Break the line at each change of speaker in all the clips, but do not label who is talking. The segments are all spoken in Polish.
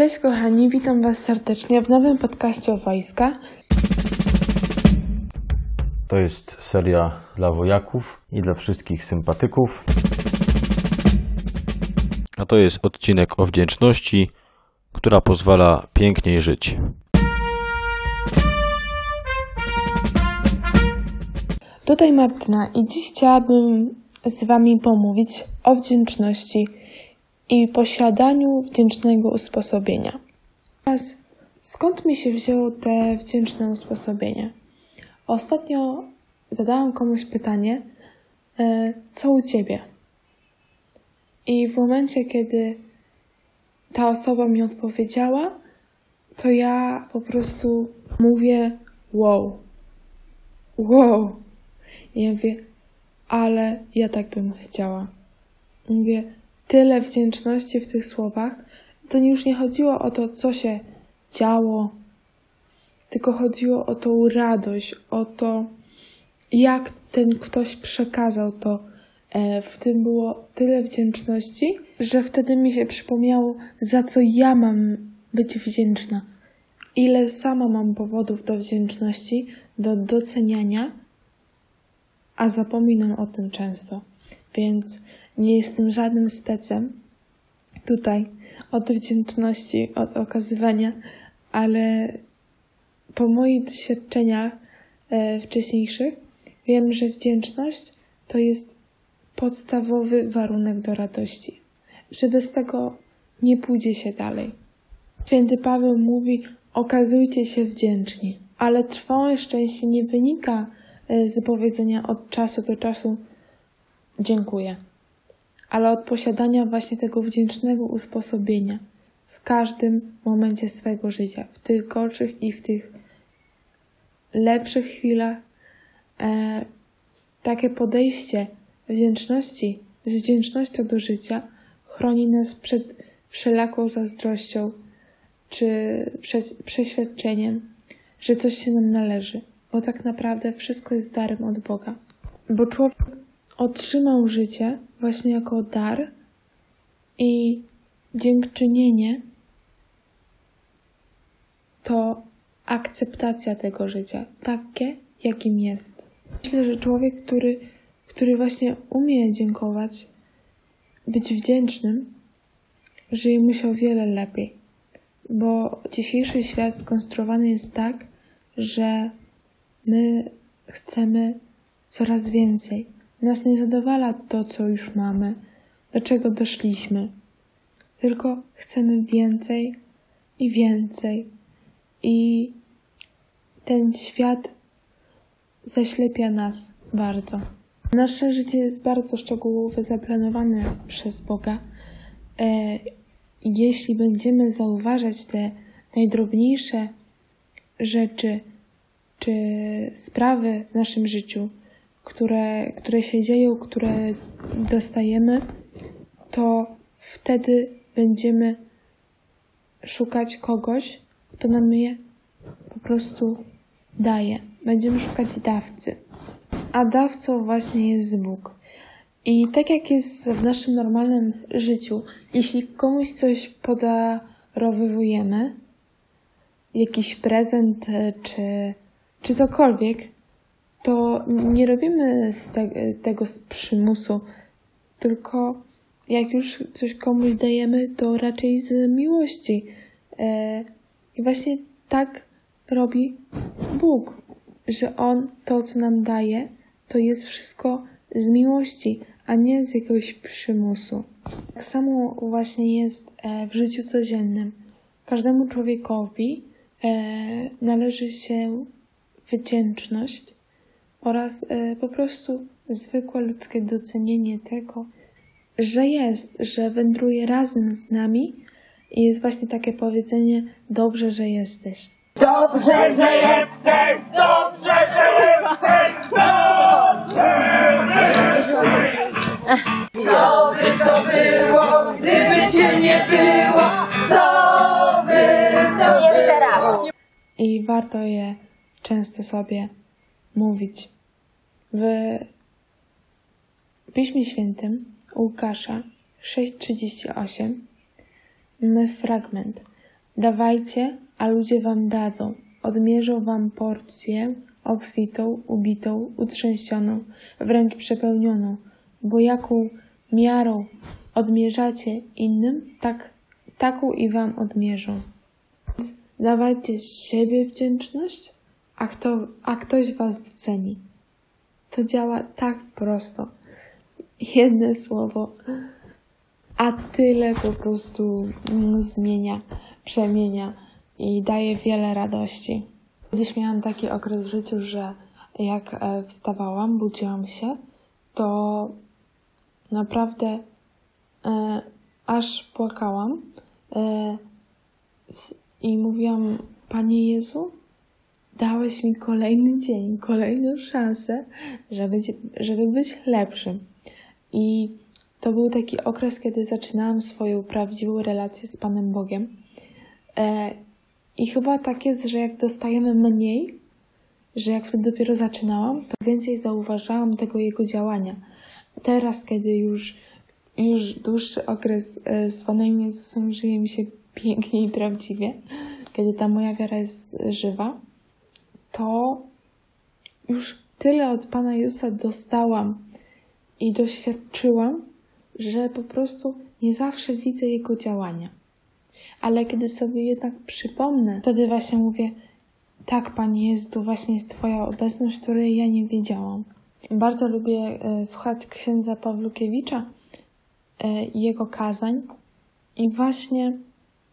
Cześć kochani, witam Was serdecznie w nowym podcaście o wojska.
To jest seria dla wojaków i dla wszystkich sympatyków. A to jest odcinek o wdzięczności, która pozwala piękniej żyć.
Tutaj Martyna i dziś chciałabym z Wami pomówić o wdzięczności i posiadaniu wdzięcznego usposobienia. Teraz skąd mi się wzięło te wdzięczne usposobienie? Ostatnio zadałam komuś pytanie, e, co u Ciebie? I w momencie, kiedy ta osoba mi odpowiedziała, to ja po prostu mówię wow. Wow. I ja mówię, ale ja tak bym chciała. Mówię, tyle wdzięczności w tych słowach. To już nie chodziło o to, co się działo, tylko chodziło o tą radość, o to, jak ten ktoś przekazał to. E, w tym było tyle wdzięczności, że wtedy mi się przypomniało, za co ja mam być wdzięczna. Ile sama mam powodów do wdzięczności, do doceniania, a zapominam o tym często. Więc nie jestem żadnym specem tutaj od wdzięczności, od okazywania, ale po moich doświadczeniach e, wcześniejszych wiem, że wdzięczność to jest podstawowy warunek do radości, że bez tego nie pójdzie się dalej. Święty Paweł mówi: okazujcie się wdzięczni, ale trwałe szczęście nie wynika e, z powiedzenia od czasu do czasu dziękuję, ale od posiadania właśnie tego wdzięcznego usposobienia w każdym momencie swojego życia, w tych gorszych i w tych lepszych chwilach. E, takie podejście wdzięczności, z wdzięcznością do życia chroni nas przed wszelaką zazdrością czy przeświadczeniem, że coś się nam należy, bo tak naprawdę wszystko jest darem od Boga. Bo człowiek otrzymał życie właśnie jako dar i dziękczynienie to akceptacja tego życia, takie, jakim jest. Myślę, że człowiek, który, który właśnie umie dziękować, być wdzięcznym, żyje mu się o wiele lepiej. Bo dzisiejszy świat skonstruowany jest tak, że my chcemy coraz więcej. Nas nie zadowala to, co już mamy, do czego doszliśmy. Tylko chcemy więcej i więcej. I ten świat zaślepia nas bardzo. Nasze życie jest bardzo szczegółowo zaplanowane przez Boga. E, jeśli będziemy zauważać te najdrobniejsze rzeczy czy sprawy w naszym życiu, które, które się dzieją, które dostajemy, to wtedy będziemy szukać kogoś, kto nam je po prostu daje. Będziemy szukać dawcy. A dawcą właśnie jest Bóg. I tak jak jest w naszym normalnym życiu, jeśli komuś coś podarowywujemy, jakiś prezent czy, czy cokolwiek, to nie robimy te, tego z przymusu, tylko jak już coś komuś dajemy, to raczej z miłości. E, I właśnie tak robi Bóg, że On to, co nam daje, to jest wszystko z miłości, a nie z jakiegoś przymusu. Tak samo właśnie jest e, w życiu codziennym. Każdemu człowiekowi e, należy się wdzięczność oraz po prostu zwykłe ludzkie docenienie tego, że jest, że wędruje razem z nami i jest właśnie takie powiedzenie dobrze, że jesteś.
Dobrze, że jesteś, dobrze, że jesteś, dobrze, że jesteś. Co by to było, gdyby cię nie było? Co by to było?
I warto je często sobie mówić. W Piśmie Świętym Łukasza 6:38 mamy fragment. Dawajcie, a ludzie wam dadzą. Odmierzą wam porcję obfitą, ubitą, utrzęsioną, wręcz przepełnioną, bo jaką miarą odmierzacie innym, tak, taką i wam odmierzą. Więc dawajcie siebie wdzięczność, a, kto, a ktoś was doceni. To działa tak prosto. Jedno słowo, a tyle po prostu mm, zmienia, przemienia i daje wiele radości. Kiedyś miałam taki okres w życiu, że jak e, wstawałam, budziłam się, to naprawdę e, aż płakałam e, i mówiłam: Panie Jezu, dałeś mi kolejny dzień, kolejną szansę, żeby, żeby być lepszym. I to był taki okres, kiedy zaczynałam swoją prawdziwą relację z Panem Bogiem. E, I chyba tak jest, że jak dostajemy mniej, że jak wtedy dopiero zaczynałam, to więcej zauważałam tego Jego działania. Teraz, kiedy już, już dłuższy okres e, z Panem Jezusem żyje mi się pięknie i prawdziwie, kiedy ta moja wiara jest żywa, to już tyle od Pana Jezusa dostałam i doświadczyłam, że po prostu nie zawsze widzę Jego działania. Ale kiedy sobie jednak przypomnę, wtedy właśnie mówię, tak, Panie Jezu, to właśnie jest Twoja obecność, której ja nie wiedziałam. Bardzo lubię e, słuchać księdza Pawlukiewicza e, i jego kazań. I właśnie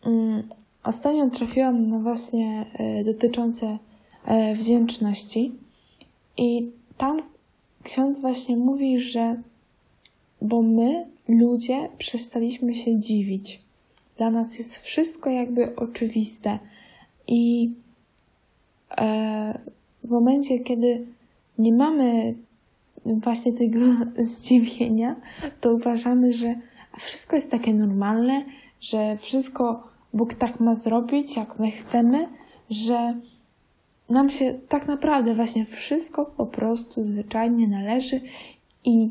mm, ostatnio trafiłam na właśnie e, dotyczące e, wdzięczności. I tam ksiądz właśnie mówi, że bo my, ludzie, przestaliśmy się dziwić. Dla nas jest wszystko jakby oczywiste. I e, w momencie, kiedy nie mamy właśnie tego zdziwienia, to uważamy, że wszystko jest takie normalne, że wszystko Bóg tak ma zrobić, jak my chcemy, że nam się tak naprawdę właśnie wszystko po prostu zwyczajnie należy i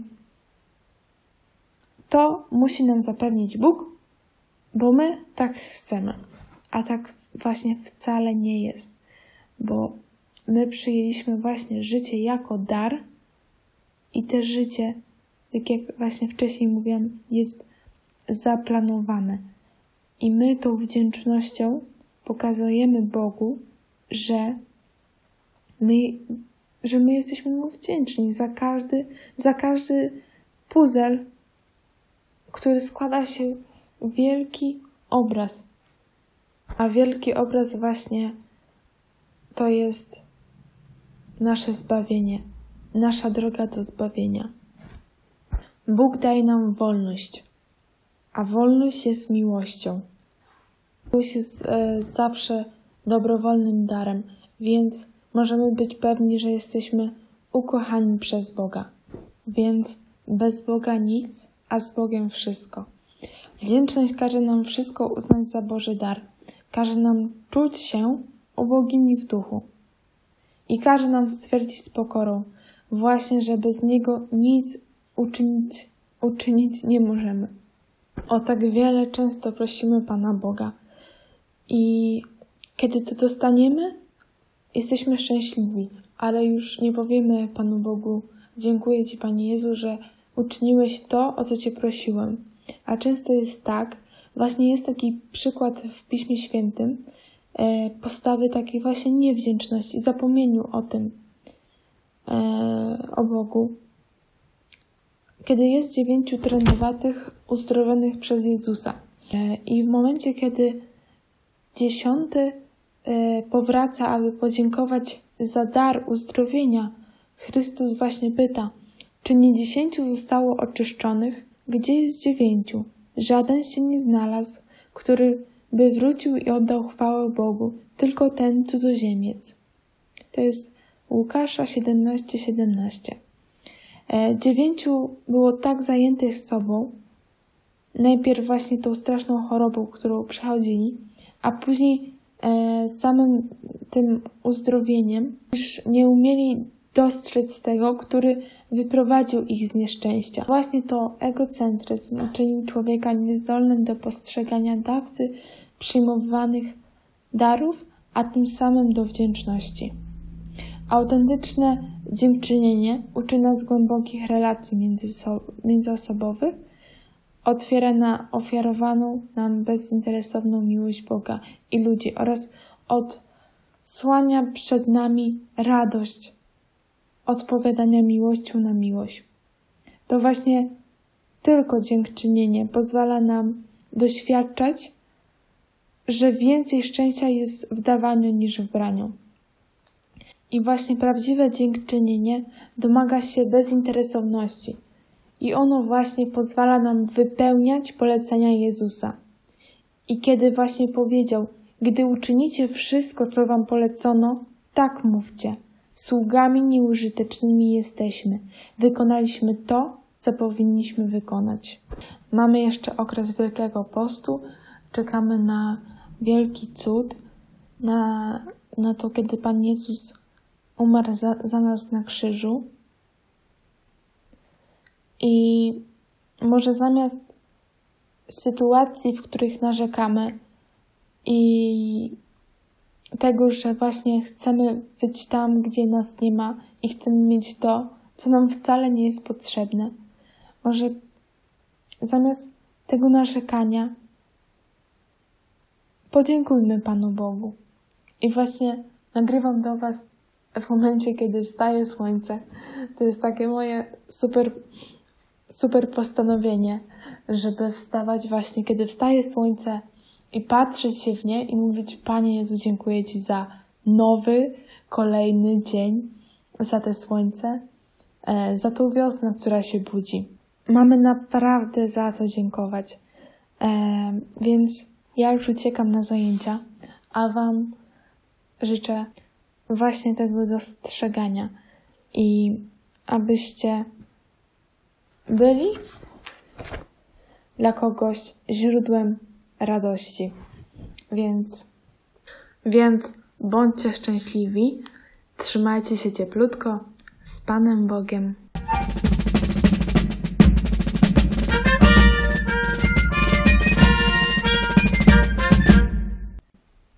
to musi nam zapewnić Bóg, bo my tak chcemy. A tak właśnie wcale nie jest, bo my przyjęliśmy właśnie życie jako dar i te życie, tak jak właśnie wcześniej mówiłam, jest zaplanowane. I my tą wdzięcznością pokazujemy Bogu, że my, że my jesteśmy mu wdzięczni za każdy, za każdy puzzle, który składa się wielki obraz. A wielki obraz właśnie to jest nasze zbawienie, nasza droga do zbawienia. Bóg daje nam wolność, a wolność jest miłością. Miłość jest e, zawsze dobrowolnym darem, więc możemy być pewni, że jesteśmy ukochani przez Boga. Więc bez Boga nic, a z Bogiem wszystko. Wdzięczność każe nam wszystko uznać za Boży dar. Każe nam czuć się ubogimi w duchu. I każe nam stwierdzić z pokorą, właśnie, że bez Niego nic uczynić, uczynić nie możemy. O tak wiele często prosimy Pana Boga. I kiedy to dostaniemy, jesteśmy szczęśliwi, ale już nie powiemy Panu Bogu, dziękuję Ci Panie Jezu, że uczyniłeś to, o co Cię prosiłem. A często jest tak, właśnie jest taki przykład w Piśmie Świętym, e, postawy takiej właśnie niewdzięczności, zapomnieniu o tym, e, o Bogu. Kiedy jest dziewięciu trędowatych uzdrowionych przez Jezusa e, i w momencie, kiedy dziesiąty powraca, aby podziękować za dar uzdrowienia, Chrystus właśnie pyta, czy nie dziesięciu zostało oczyszczonych? Gdzie jest dziewięciu? Żaden się nie znalazł, który by wrócił i oddał chwałę Bogu, tylko ten cudzoziemiec. To jest Łukasza 17:17. 17. E, dziewięciu było tak zajętych sobą, najpierw właśnie tą straszną chorobą, którą przechodzili, a później e, samym tym uzdrowieniem, iż nie umieli dostrzec tego, który wyprowadził ich z nieszczęścia. Właśnie to egocentryzm czynił człowieka niezdolnym do postrzegania dawcy przyjmowanych darów, a tym samym do wdzięczności. Autentyczne dziękczynienie uczy nas głębokich relacji międzyosobowych, otwiera na ofiarowaną nam bezinteresowną miłość Boga i ludzi oraz odsłania przed nami radość odpowiadania miłością na miłość. To właśnie tylko dziękczynienie pozwala nam doświadczać, że więcej szczęścia jest w dawaniu niż w braniu. I właśnie prawdziwe dziękczynienie domaga się bezinteresowności. I ono właśnie pozwala nam wypełniać polecenia Jezusa. I kiedy właśnie powiedział, gdy uczynicie wszystko, co wam polecono, tak mówcie. Sługami nieużytecznymi jesteśmy. Wykonaliśmy to, co powinniśmy wykonać. Mamy jeszcze okres Wielkiego Postu. Czekamy na wielki cud, na, na to, kiedy Pan Jezus umarł za, za nas na krzyżu. I może zamiast sytuacji, w których narzekamy i tego, że właśnie chcemy być tam, gdzie nas nie ma i chcemy mieć to, co nam wcale nie jest potrzebne, może zamiast tego narzekania podziękujmy Panu Bogu. I właśnie nagrywam do Was w momencie, kiedy wstaje słońce. To jest takie moje super, super postanowienie, żeby wstawać właśnie, kiedy wstaje słońce i patrzeć się w nie i mówić: Panie Jezu, dziękuję Ci za nowy, kolejny dzień, za te słońce, e, za tą wiosnę, która się budzi. Mamy naprawdę za co dziękować. E, więc ja już uciekam na zajęcia, a Wam życzę właśnie tego dostrzegania i abyście byli dla kogoś źródłem radości. Więc, więc bądźcie szczęśliwi, trzymajcie się cieplutko z Panem Bogiem.